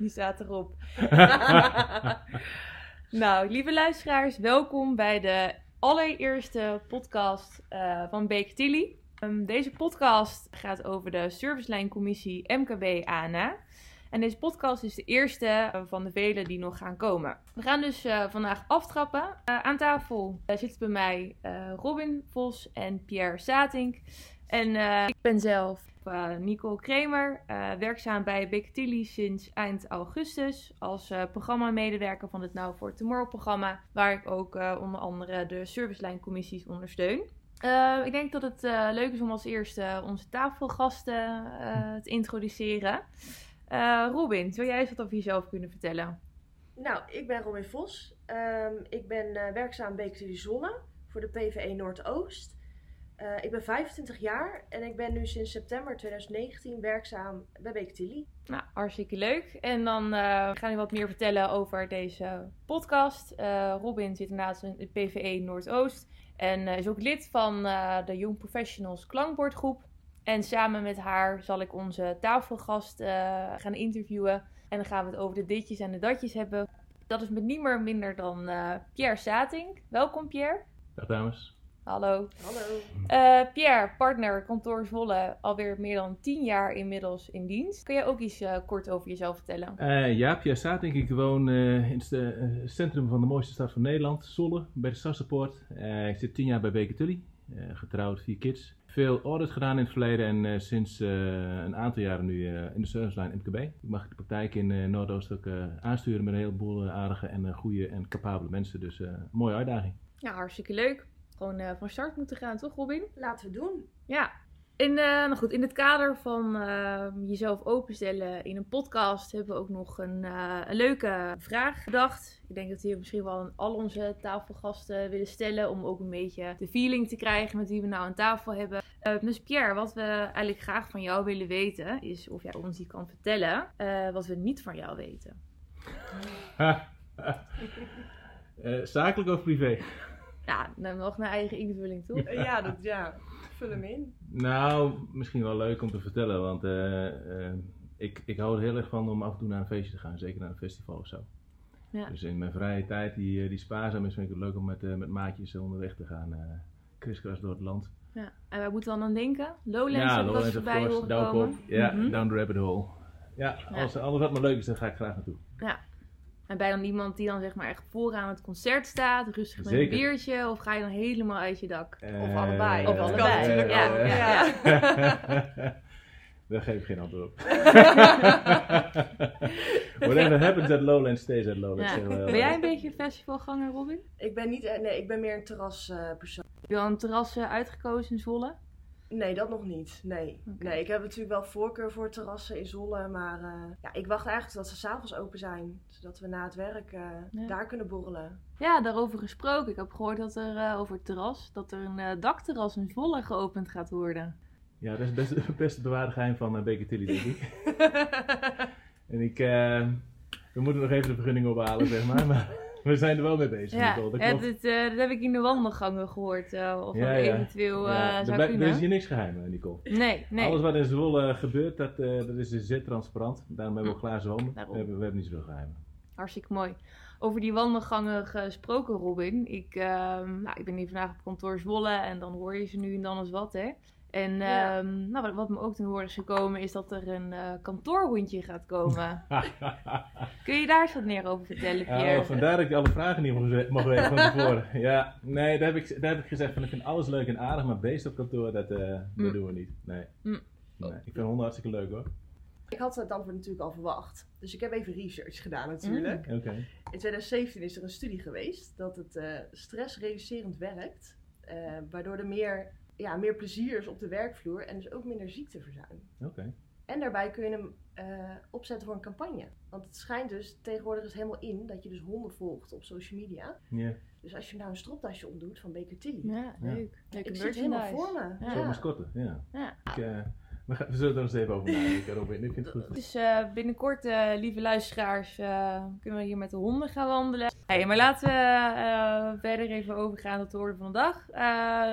Die staat erop. nou, lieve luisteraars, welkom bij de allereerste podcast uh, van Baker Tilly. Um, deze podcast gaat over de servicelijncommissie MKB-ANA. En deze podcast is de eerste eh, van de vele die nog gaan komen. We gaan dus uh, vandaag aftrappen. Aan tafel zitten bij mij Robin Vos en Pierre Satink. En ik ben zelf Nicole Kremer, werkzaam bij Big sinds eind augustus als programmamedewerker van het Now for Tomorrow programma, waar ik ook onder andere de servicelijncommissies ondersteun. ik denk dat het leuk is om als eerste onze tafelgasten te introduceren. Uh, Robin, zou jij eens wat over jezelf kunnen vertellen? Nou, ik ben Robin Vos. Um, ik ben uh, werkzaam bij Zonne voor de PVE Noordoost. Uh, ik ben 25 jaar en ik ben nu sinds september 2019 werkzaam bij Beektilly. Nou, hartstikke leuk. En dan uh, gaan we wat meer vertellen over deze podcast. Uh, Robin zit inderdaad in het PVE Noordoost en is ook lid van de Young Professionals Klankbordgroep. En samen met haar zal ik onze tafelgast uh, gaan interviewen. En dan gaan we het over de ditjes en de datjes hebben. Dat is met niet meer minder dan uh, Pierre Sating. Welkom Pierre. Dag dames. Hallo. Hallo. Uh, Pierre, partner kantoor Zwolle, alweer meer dan tien jaar inmiddels in dienst. Kun je ook iets kort over jezelf vertellen? ja, Pierre Sating. Ik woon in het centrum van de mooiste stad van Nederland, Zwolle, bij de Sassenpoort. ik zit tien jaar bij Beker Tully. getrouwd, vier kids veel audit gedaan in het verleden en uh, sinds uh, een aantal jaren nu uh, in de servicelijn MKB. Ik mag de praktijk in Noordoost ook aansturen met een heleboel aardige en goede en capabele mensen. Dus mooie uitdaging. Ja, hartstikke leuk. Gewoon van start moeten gaan, toch Robin? Laten we doen. Ja, in, uh, nou goed, in het kader van uh, jezelf openstellen in een podcast hebben we ook nog een, uh, een leuke vraag gedacht. Ik denk dat we misschien wel aan al onze tafelgasten willen stellen om ook een beetje de feeling te krijgen met wie we nou aan tafel hebben. dus Pierre, wat we eigenlijk graag van jou willen weten is of jij ons die kan vertellen wat we niet van jou weten. zakelijk of privé? Ja, nou, nog naar eigen invulling, toch? ja, dat, ja vul hem in. Nou, misschien wel leuk om te vertellen, want uh, uh, ik, ik hou er heel erg van om af en toe naar een feestje te gaan, zeker naar een festival of zo. Ja. Dus in mijn vrije tijd, die, die spaarzaam is, vind ik het leuk om met, uh, met maatjes onderweg te gaan, kriskras door het land. Ja, en waar moeten we dan aan denken? Lowlands, ja, Lowlands voorbij? Ja, mm -hmm. down the rabbit hole. Ja, als alles wat me leuk is, dan ga ik graag naartoe. Ja, en bij dan iemand die dan zeg maar echt vooraan het concert staat, rustig met een biertje, of ga je dan helemaal uit je dak? Uh, of allebei. Of allebei, ja. ja. ja. ja. Daar geef ik geen antwoord op. Whatever happens at Lowlands stays at Lowlands. Ja. Ben jij een beetje festivalganger, Robin? Ik ben niet, nee, ik ben meer een terraspersoon. Uh, Heb je al een terras uh, uitgekozen in Zwolle? Nee, dat nog niet. Nee. Okay. nee, ik heb natuurlijk wel voorkeur voor terrassen in Zwolle. Maar uh, ja, ik wacht eigenlijk tot ze s'avonds open zijn. Zodat we na het werk uh, ja. daar kunnen borrelen. Ja, daarover gesproken. Ik heb gehoord dat er uh, over het terras, dat er een dakterras in Zwolle geopend gaat worden. Ja, dat is best het beste bewaarde geheim van uh, Baker Tilly, denk ik. en ik, we moeten nog even de vergunning ophalen, zeg maar. maar we zijn er wel mee bezig. Ja, dat, ja dit, uh, dat, heb ik in de wandelgangen gehoord. Uh, of ja, eventueel ja. zou Er is hier niks geheim, Nicole. Nee, nee. Alles wat in Zwolle gebeurt, dat, dat is dus zeer transparant. Daarom hebben we ook glazen wanden. We hebben, we hebben niet zoveel geheimen. Hartstikke mooi. Over die wandelgangen gesproken, Robin. Ik, nou, ik ben hier vandaag op kantoor Zwolle en dan hoor je ze nu en dan eens wat, hè. En ja. um, nou, wat, me ook ten horen is gekomen, is dat er een uh, kantoorhondje gaat komen. Kun je daar eens wat meer over vertellen, Pierre? Uh, vandaar dat ik alle vragen niet mag weten van tevoren. ja, nee, daar heb, ik, daar heb ik gezegd van ik vind alles leuk en aardig, maar beest op kantoor, dat, uh, mm. dat doen we niet. Nee. Mm. nee. Ik vind honden hartstikke leuk hoor. Ik had het antwoord natuurlijk al verwacht. Dus ik heb even research gedaan natuurlijk. Mm. Okay. In 2017 is er een studie geweest dat het uh, stressreducerend werkt. Uh, waardoor er meer ja, meer plezier is op de werkvloer en dus ook minder ziekteverzuim. Oké. En daarbij kun je hem uh, opzetten voor een campagne. Want het schijnt dus, tegenwoordig is helemaal in dat je dus honden volgt op social media. Ja. Dus als je nou een stropdasje omdoet van Baker Tilly. Ja, leuk. Ja. Ik zie het helemaal voor me. Ja. Zo'n mascotte, ja. ja. Ik, uh, we, gaan, we, zullen er eens even over nadenken, Robin. Ik vind het goed. Dus uh, binnenkort, uh, lieve luisteraars, kunnen we hier met de honden gaan wandelen. Hey, maar laten we verder even overgaan tot de orde van de dag.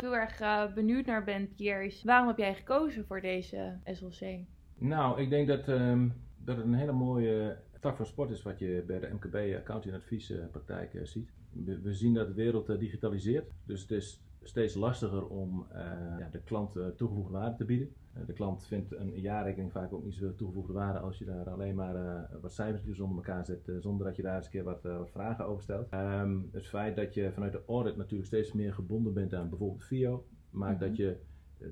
heel erg benieuwd naar ben, Pierre, waarom heb jij gekozen voor deze SLC? Nou, ik denk dat, um, dat het een hele mooie Het vak van sport is wat je bij de MKB accounting adviespraktijk uh, ziet. We, we, zien dat de wereld uh, digitaliseert, dus het is steeds lastiger om uh, ja, de klant toegevoegde waarde te bieden. de klant vindt een jaarrekening vaak ook niet zo toegevoegde waarde als je daar alleen maar wat cijfers onder elkaar zet, zonder dat je daar eens een keer wat, wat vragen over stelt. Um, het feit dat je vanuit de audit natuurlijk steeds meer gebonden bent aan bijvoorbeeld FIO, maakt mm -hmm. dat je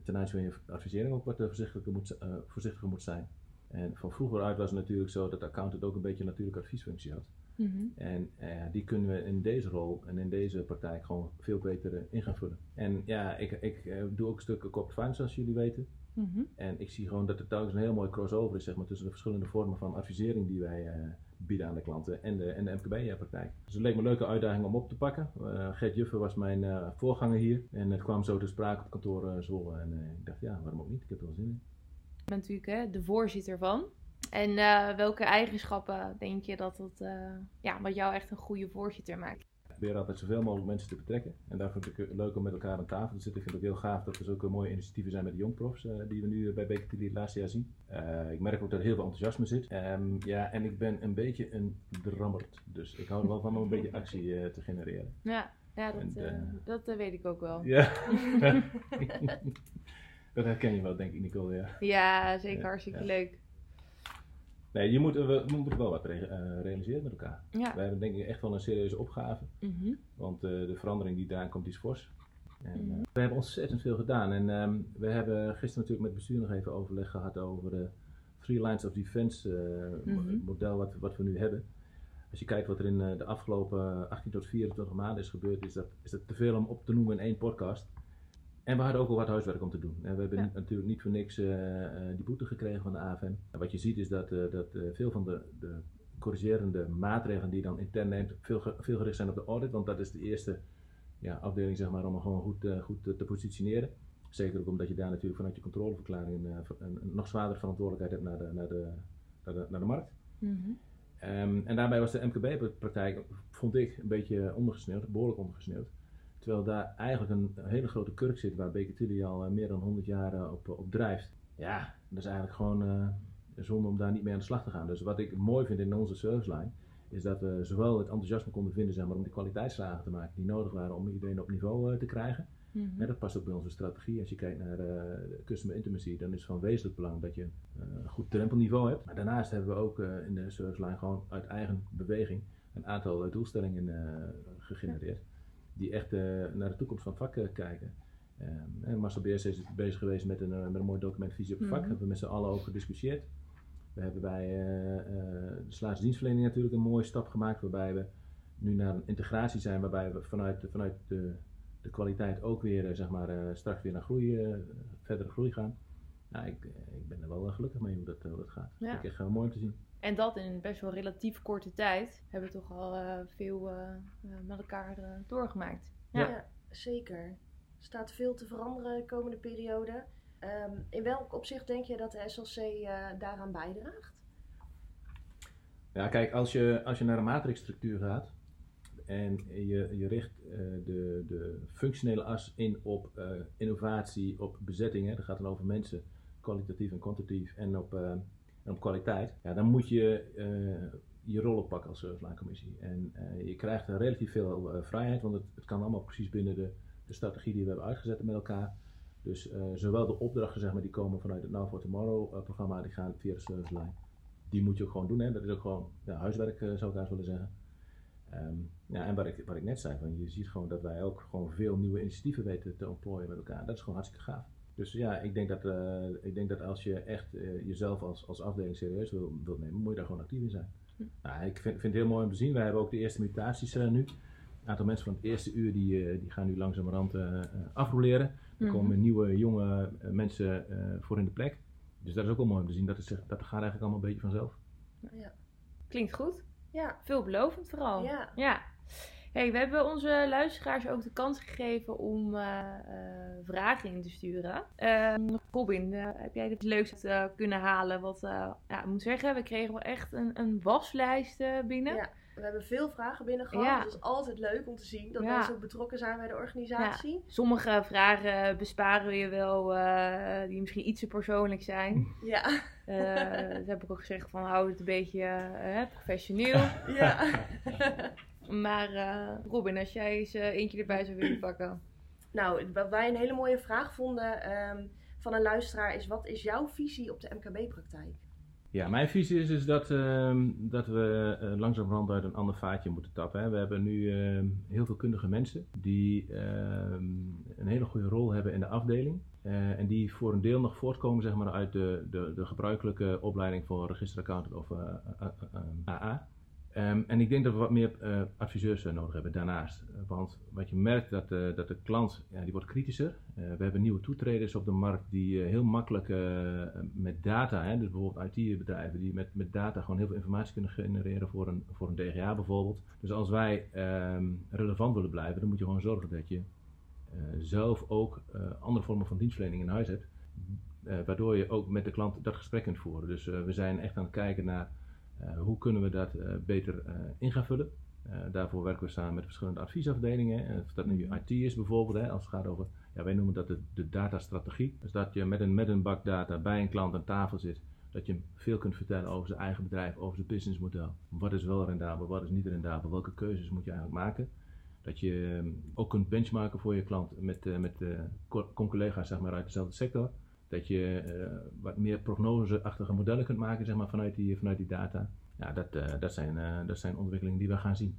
ten aanzien van je advisering ook wat voorzichtiger moet, voorzichtiger moet zijn. En van vroeger uit was het natuurlijk zo dat de accountant ook een beetje een natuurlijke adviesfunctie had. Mm -hmm. En uh, die kunnen we in deze rol en in deze praktijk gewoon veel beter uh, in gaan vullen. En ja, ik, ik uh, doe ook een stuk corporate finance, zoals jullie weten. Mm -hmm. En ik zie gewoon dat er telkens een heel mooi crossover is zeg maar, tussen de verschillende vormen van advisering die wij bieden aan de klanten en de, en de MKB-praktijk. Dus het leek me een leuke uitdaging om op te pakken. Gert Juffer was mijn voorganger hier en het kwam zo te sprake op kantoor Zwolle. En ik dacht, ja, waarom ook niet? Ik heb er wel zin in bent natuurlijk hè, de voorzitter van. En uh, welke eigenschappen denk je dat het, uh, ja, wat jou echt een goede voorzitter maakt? Ik probeer altijd zoveel mogelijk mensen te betrekken. En daar vind ik het leuk om met elkaar aan tafel te zitten. Ik vind het ook heel gaaf dat er zulke mooie initiatieven zijn met de jongprofs uh, die we nu bij BKT het laatste jaar zien. ik merk ook dat er heel veel enthousiasme zit. Um, ja, en ik ben een beetje een drammerd. Dus ik hou er wel van om een beetje actie te genereren. Ja, ja dat, en, dat weet ik ook wel. Ja. Dat herken je wel, denk ik, Nicole. Ja, ja zeker. Hartstikke ja. leuk. Nee, je moet, we, we moeten wel wat re uh, realiseren met elkaar. Ja. We hebben denk ik echt wel een serieuze opgave. Mm -hmm. Want uh, de verandering die daar komt, die is fors. En, mm -hmm. uh, we hebben ontzettend veel gedaan. En um, we hebben gisteren natuurlijk met het bestuur nog even overleg gehad over de Three Lines of Defense mm -hmm. model wat, wat we nu hebben. Als je kijkt wat er in de afgelopen 18 tot 24 maanden is gebeurd, is dat, is dat te veel om op te noemen in één podcast. En we hadden ook al wat huiswerk om te doen. En we hebben ja. natuurlijk niet voor niks uh, die boete gekregen van de AFM. En wat je ziet is dat, uh, dat veel van de, de, corrigerende maatregelen die je dan intern neemt, veel, veel gericht zijn op de audit. Want dat is de eerste ja, afdeling zeg maar, om gewoon goed, goed te positioneren. Zeker ook omdat je daar natuurlijk vanuit je controleverklaring een, een, een nog zwaardere verantwoordelijkheid hebt naar de, naar de, naar de, naar de markt. Mm -hmm. um, en daarbij was de MKB-praktijk, vond ik, een beetje ondergesneeuwd, behoorlijk ondergesneeuwd. Terwijl daar eigenlijk een, hele grote kurk zit waar Beketilly al uh, meer dan 100 jaar op, op drijft. Ja, dat is eigenlijk gewoon uh, zonde om daar niet mee aan de slag te gaan. Dus wat ik mooi vind in onze serviceline, is dat we zowel het enthousiasme konden vinden zeg maar, om die kwaliteitsslagen te maken die nodig waren om iedereen op niveau te krijgen. Mm -hmm. ja, dat past ook bij onze strategie. Als je kijkt naar customer intimacy, dan is het van wezenlijk belang dat je een goed drempelniveau hebt. Maar daarnaast hebben we ook in de serviceline gewoon uit eigen beweging een aantal doelstellingen gegenereerd. Ja die echt uh, naar de toekomst van het vak kijken. Um, Marcel Beers is bezig geweest met een, uh, met een mooi document Visie op het vak. Mm -hmm. Hebben we met z'n allen over gediscussieerd. We hebben bij de Slaatse dienstverlening natuurlijk een mooie stap gemaakt. Waarbij we nu naar een integratie zijn. Waarbij we vanuit, vanuit de, de kwaliteit ook weer zeg maar, straks weer naar groei, verdere groei gaan. Nou, ik, ik ben er wel gelukkig mee hoe dat, hoe dat gaat. Ja. Dat vind ik echt mooi om te zien. En dat in best wel relatief korte tijd hebben we toch al uh, veel uh, met elkaar uh, doorgemaakt. Ja. ja. zeker. Er staat veel te veranderen de komende periode. Um, in welk opzicht denk je dat de SLC daaraan bijdraagt? Ja, kijk, als je, als je naar een matrixstructuur gaat en je, je richt de, de functionele as in op innovatie, op bezettingen, dat gaat dan over mensen, kwalitatief en kwantitatief, en op en op kwaliteit, ja, dan moet je uh, je rol oppakken als serviceline En uh, je krijgt relatief veel vrijheid, want het, het, kan allemaal precies binnen de, de, strategie die we hebben uitgezet met elkaar. Dus zowel de opdrachten zeg maar, die komen vanuit het Now for Tomorrow programma, die gaan via de serviceline. Die moet je ook gewoon doen. Hè. Dat is ook gewoon ja, huiswerk, zou ik daar willen zeggen. Um, ja, en wat ik, wat ik net zei, van, je ziet gewoon dat wij ook gewoon veel nieuwe initiatieven weten te ontplooien met elkaar. Dat is gewoon hartstikke gaaf. Dus ja, ik denk dat, uh, ik denk dat als je echt uh, jezelf als, als afdeling serieus wil, wilt nemen, moet je daar gewoon actief in zijn. Hm. Nou, ik vind, vind, het heel mooi om te zien. Wij hebben ook de eerste mutaties uh, nu. Een aantal mensen van het eerste uur die, die gaan nu langzamerhand afroleren. Er mm -hmm. komen nieuwe, jonge mensen voor in de plek. Dus dat is ook wel mooi om te zien. Dat, het, dat gaat eigenlijk allemaal een beetje vanzelf. Ja. Klinkt goed. Ja. Veelbelovend vooral. Ja. ja. Hey, we hebben onze luisteraars ook de kans gegeven om uh, uh, vragen in te sturen. Uh, Robin, eh, heb jij het leukste kunnen halen? Wat, ja, ik moet zeggen, we kregen wel echt een, een waslijst binnen. Ja. We hebben veel vragen binnen gehad. Ja. Dus het is altijd leuk om te zien dat Ja. mensen ook betrokken zijn bij de organisatie. Sommige vragen besparen we je wel, eh, die misschien iets te persoonlijk zijn. Ja. Eh dat heb ik ook gezegd van hou het een beetje eh, professioneel. Ja. Maar eh, Robin, als jij eens eh, eentje erbij zou willen pakken. nou, wat wij een hele mooie vraag vonden ehm, van een luisteraar is: wat is jouw visie op de MKB-praktijk? Ja, mijn visie is dus dat, ehm, dat we uh, langzamerhand uit een ander vaatje moeten tappen. Hè. We hebben nu ehm, heel veel kundige mensen die ehm, een hele goede rol hebben in de afdeling. Eh, en die voor een deel nog voortkomen zeg maar, uit de, de, de gebruikelijke opleiding voor registeraccountant of eh, eh, eh, AA. Ehm, en ik denk dat we wat meer eh, adviseurs eh, nodig hebben daarnaast. Eh, want wat je merkt dat, dat de klant ja, die wordt kritischer. We hebben nieuwe toetreders op de markt die heel makkelijk met data, hè, dus bijvoorbeeld IT-bedrijven die met, met data gewoon heel veel informatie kunnen genereren voor een, voor een DGA bijvoorbeeld. Dus als wij ehm, relevant willen blijven, dan moet je gewoon zorgen dat je zelf ook andere vormen van dienstverlening in huis hebt. Waardoor je ook met de klant dat gesprek kunt voeren. Dus we zijn echt aan het kijken naar uh, hoe kunnen we dat uh, beter uh, in gaan vullen? daarvoor werken we samen met verschillende adviesafdelingen. Of dat nu IT is bijvoorbeeld, hè, als het gaat over, ja, wij noemen dat de, de datastrategie. Dus dat je met een, met een bak data bij een klant aan tafel zit, dat je hem veel kunt vertellen over zijn eigen bedrijf, over zijn businessmodel. Wat is wel rendabel, wat is niet rendabel, welke keuzes moet je eigenlijk maken? Dat je um, ook kunt benchmarken voor je klant met, met collega's zeg maar, uit dezelfde sector. Dat je uh, wat meer prognoseachtige modellen kunt maken zeg maar, vanuit, die, vanuit die data. Ja, dat, uh, dat, zijn, uh, dat zijn ontwikkelingen die we gaan zien.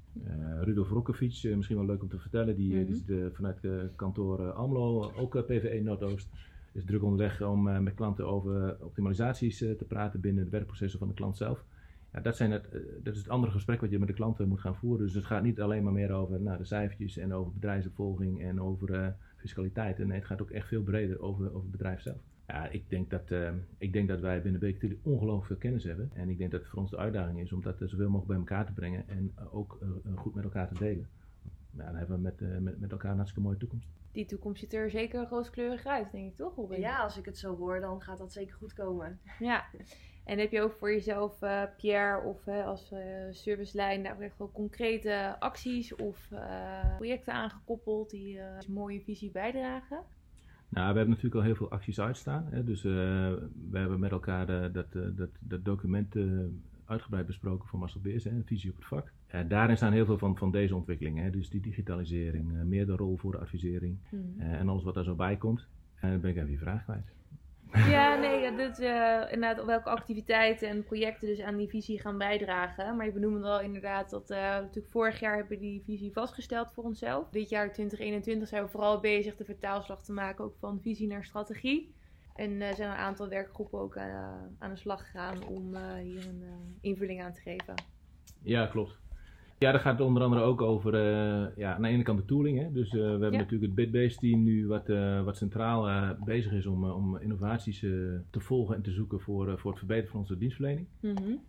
Rudolf Rokovic, misschien wel leuk om te vertellen, die, Mhm. mm -hmm. die zit vanuit kantoor Almelo, ook PVE Noordoost. Is druk onderweg om met klanten over optimalisaties te praten binnen de werkprocessen van de klant zelf. Ja, dat, zijn het, dat is het andere gesprek wat je met de klanten moet gaan voeren. Dus het gaat niet alleen maar meer over nou, de cijfertjes en over bedrijfsopvolging en over fiscaliteit. Nee, het gaat ook echt veel breder over, over het bedrijf zelf. Ja, ik denk dat, uh, ik denk dat wij binnen Beek ongelooflijk veel kennis hebben. En ik denk dat het voor ons de uitdaging is om dat zoveel mogelijk bij elkaar te brengen en uh, ook uh, goed met elkaar te delen. Nou, dan hebben we met, met, met elkaar een hartstikke mooie toekomst. Die toekomst ziet er zeker rooskleurig uit, denk ik toch, Robin? Ja, als ik het zo hoor, dan gaat dat zeker goed komen. Ja. En heb je ook voor jezelf, uh, Pierre, of uh, als uh, servicelijn daar echt wel concrete acties of projecten aangekoppeld die een mooie visie bijdragen? Nou, we hebben natuurlijk al heel veel acties uitstaan. Hè? Dus uh, we hebben met elkaar uh, dat, uh, dat, dat document uitgebreid besproken van Marcel Beers, hè? een visie op het vak. daarin staan heel veel van, van deze ontwikkelingen. Hè? Dus die digitalisering, meer de rol voor de advisering Hmm. en alles wat daar zo bij komt. En dan ben ik even je vraag kwijt. Ja, nee, dat uh, inderdaad welke activiteiten en projecten dus aan die visie gaan bijdragen. Maar je benoemde al inderdaad dat uh, natuurlijk vorig jaar hebben we die visie vastgesteld voor onszelf. Dit jaar 2021 zijn we vooral bezig de vertaalslag te maken ook van visie naar strategie. En uh, zijn een aantal werkgroepen ook aan de slag gegaan om hier een invulling aan te geven. Ja, klopt. Ja, dat gaat onder andere ook over, uh, ja, aan de ene kant de tooling. Hè? Dus uh, we hebben Ja. natuurlijk het Bitbase team nu wat, uh, wat centraal bezig is om, om innovaties te volgen en te zoeken voor, voor het verbeteren van onze dienstverlening. Mm -hmm.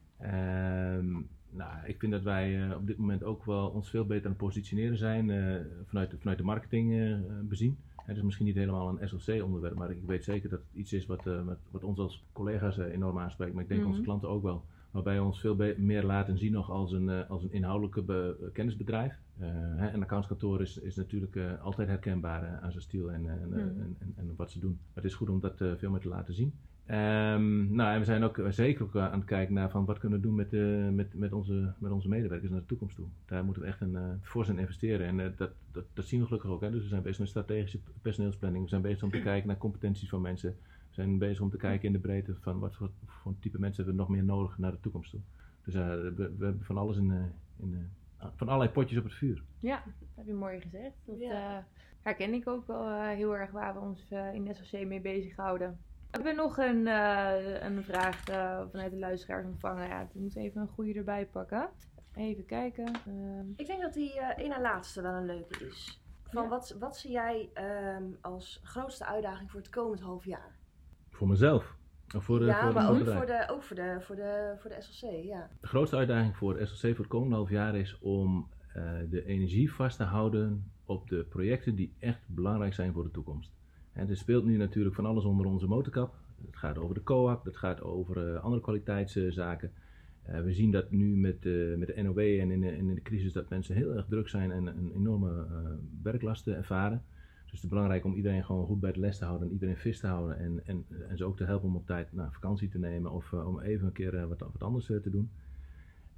nou, ik vind dat wij op dit moment ook wel ons veel beter aan het positioneren zijn vanuit, vanuit de marketing bezien. Het is misschien niet helemaal een SLC-onderwerp, maar ik weet zeker dat het iets is wat, wat, wat ons als collega's enorm aanspreekt. Maar ik denk Mhm. onze klanten ook wel waarbij we ons veel meer laten zien nog als een, uh, als een inhoudelijke be- kennisbedrijf. Hè, een accountskantoor is, is natuurlijk uh, altijd herkenbaar aan zijn stijl en, en, Mm. en, en, wat ze doen. Maar het is goed om dat veel meer te laten zien. Um, nou, en we zijn ook zeker ook aan het kijken naar van wat kunnen we doen met, met, met, onze, met onze medewerkers naar de toekomst toe. Daar moeten we echt een, fors in investeren. En dat, dat, dat zien we gelukkig ook. Hè. Dus we zijn bezig met strategische personeelsplanning. We zijn bezig om te kijken naar competenties van mensen. We zijn bezig om te kijken in de breedte van wat voor, voor type mensen hebben we nog meer nodig naar de toekomst toe. Dus uh, we, we, hebben van alles in, uh, in uh, van allerlei potjes op het vuur. Ja, dat heb je mooi gezegd. Dat Ja. herken ik ook wel heel erg waar we ons in de SOC mee bezighouden. We hebben nog een, een vraag vanuit de luisteraars ontvangen. Ja, we moeten even een goede erbij pakken. Even kijken. Ehm, Ik denk dat die uh, ene laatste wel een leuke is. Van Ja. wat, wat zie jij ehm, als grootste uitdaging voor het komend half jaar? Voor mezelf. Of voor ja, voor maar voor ook voor de, ook voor de, voor de, voor de SLC, ja. De grootste uitdaging voor SLC voor het komende half jaar is om eh, de energie vast te houden op de projecten die echt belangrijk zijn voor de toekomst. En er speelt nu natuurlijk van alles onder onze motorkap. Het gaat over de co-op, het gaat over eh, andere kwaliteitszaken. Eh, we zien dat nu met, met de NOW en in de, in de crisis dat mensen heel erg druk zijn en een enorme werklasten ervaren. Dus het is belangrijk om iedereen gewoon goed bij de les te houden en iedereen vis te houden. En, en, en ze ook te helpen om op tijd naar vakantie te nemen of om even een keer wat, wat anders te doen.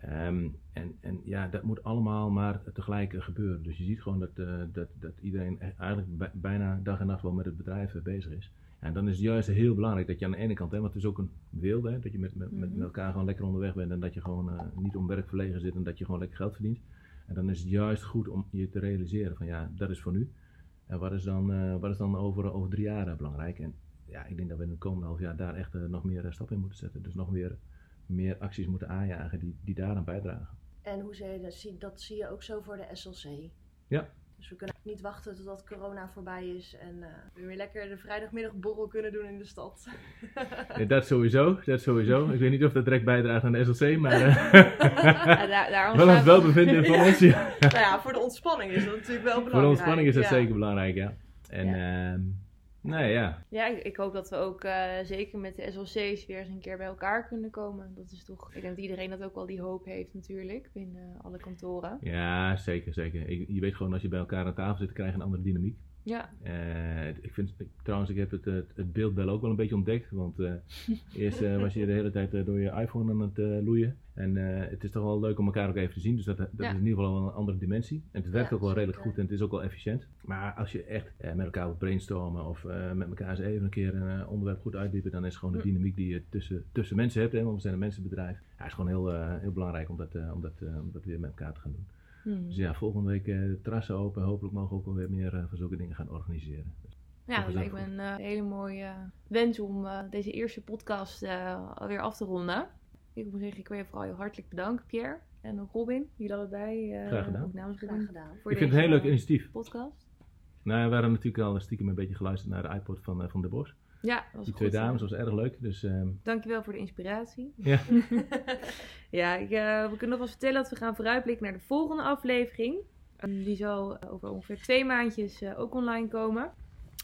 Um, en, en ja, dat moet allemaal maar tegelijk gebeuren. Dus je ziet gewoon dat, dat, dat iedereen eigenlijk bijna dag en nacht wel met het bedrijf bezig is. En dan is het juist heel belangrijk dat je aan de ene kant, hè, want het is ook een wilde, hè, dat je met, met, met Mhm. elkaar gewoon lekker onderweg bent en dat je gewoon uh, niet om werk verlegen zit en dat je gewoon lekker geld verdient. En dan is het juist goed om je te realiseren van ja, dat is voor nu. En wat is dan, uh, wat is dan over, over drie jaar belangrijk? En ja, ik denk dat we in het komende half jaar daar echt uh, nog meer stappen in moeten zetten. Dus nog meer, meer acties moeten aanjagen die, die daaraan bijdragen. En hoe zie je dat? Zie, dat zie je ook zo voor de SLC? Ja, Dus we kunnen niet wachten totdat corona voorbij is en uh, we weer lekker de vrijdagmiddagborrel kunnen doen in de stad. Ja, dat sowieso, dat sowieso. Ik weet niet of dat direct bijdraagt aan de SLC, maar uh, Ja, daar, daarom wel we- welbevinden van ons. Ja. nou ja, voor de ontspanning is dat natuurlijk wel belangrijk. Voor de ontspanning is dat zeker belangrijk, ja. En ehm nee, ja. Ja, ik, ik hoop dat we ook eh, zeker met de SLC's weer eens een keer bij elkaar kunnen komen. Dat is toch, ik denk dat iedereen dat ook wel die hoop heeft natuurlijk, binnen alle kantoren. Ja, zeker, zeker. Ik- je weet gewoon als je bij elkaar aan tafel zit, krijg je een andere dynamiek. Ja, Eh, ik vind, ik- trouwens, ik heb het, het, het beeldbellen ook wel een beetje ontdekt. Want eh, eerst eh, was je de hele tijd door je iPhone aan het loeien. En het is toch wel leuk om elkaar ook even te zien. Dus dat, dat Ja. is in ieder geval wel een andere dimensie. En het werkt Ja, ook wel redelijk goed en het is ook wel efficiënt. Maar als je echt met elkaar wilt brainstormen of met elkaar eens even een keer een onderwerp goed uitdiepen, dan is gewoon de dynamiek die je tussen, tussen mensen hebt. Hè, want we zijn een mensenbedrijf. Ja, is gewoon heel, heel belangrijk om dat, om, dat, om dat weer met elkaar te gaan doen. Hmm. Dus ja, volgende week eh, de terrassen open. Hopelijk mogen we ook weer meer eh, van zulke dingen gaan organiseren. Dus ja dat lijkt me een eh, hele mooie wens om eh, deze eerste podcast eh, alweer af te ronden. Ik moet zeggen, ik wil je vooral heel hartelijk bedanken, Pierre. En ook Robin, jullie allebei. eh, Graag gedaan. Ook namens Graag gedaan. voor ik vind het een heel leuk initiatief. podcast. Nou, we waren natuurlijk al stiekem een beetje geluisterd naar de iPod van, eh, van De Bos. Ja, dat was Die goed. twee dames was erg leuk. Dus ehm, Dankjewel voor de inspiratie. ja, Ja, ik, eh, we kunnen nog wel vertellen dat we gaan vooruitblikken naar de volgende aflevering. En die zal eh, over ongeveer twee maandjes eh, ook online komen.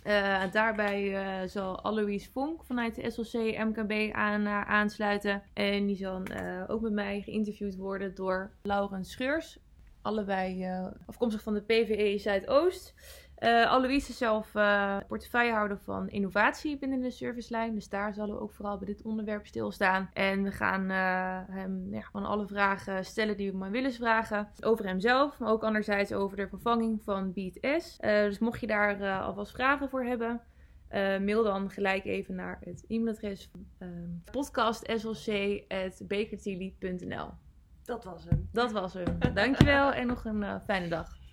Eh, daarbij eh, zal Alois Vonk vanuit de SLC MKB aan, aansluiten. En die zal eh, ook met mij geïnterviewd worden door Laurens Scheurs. Allebei eh, afkomstig van de PVE Zuidoost. Alois is zelf eh, portefeuillehouder van innovatie binnen de servicelijn. Dus daar zullen we ook vooral bij dit onderwerp stilstaan. En we gaan eh, hem ja, gewoon alle vragen stellen die we maar willen vragen. Over hemzelf, maar ook anderzijds over de vervanging van. Eh dus mocht je daar alvast vragen voor hebben... mail dan gelijk even naar het e-mailadres uh, podcastslc.bekertili.nl Dat was hem. Dat was hem. Dankjewel en nog een fijne dag.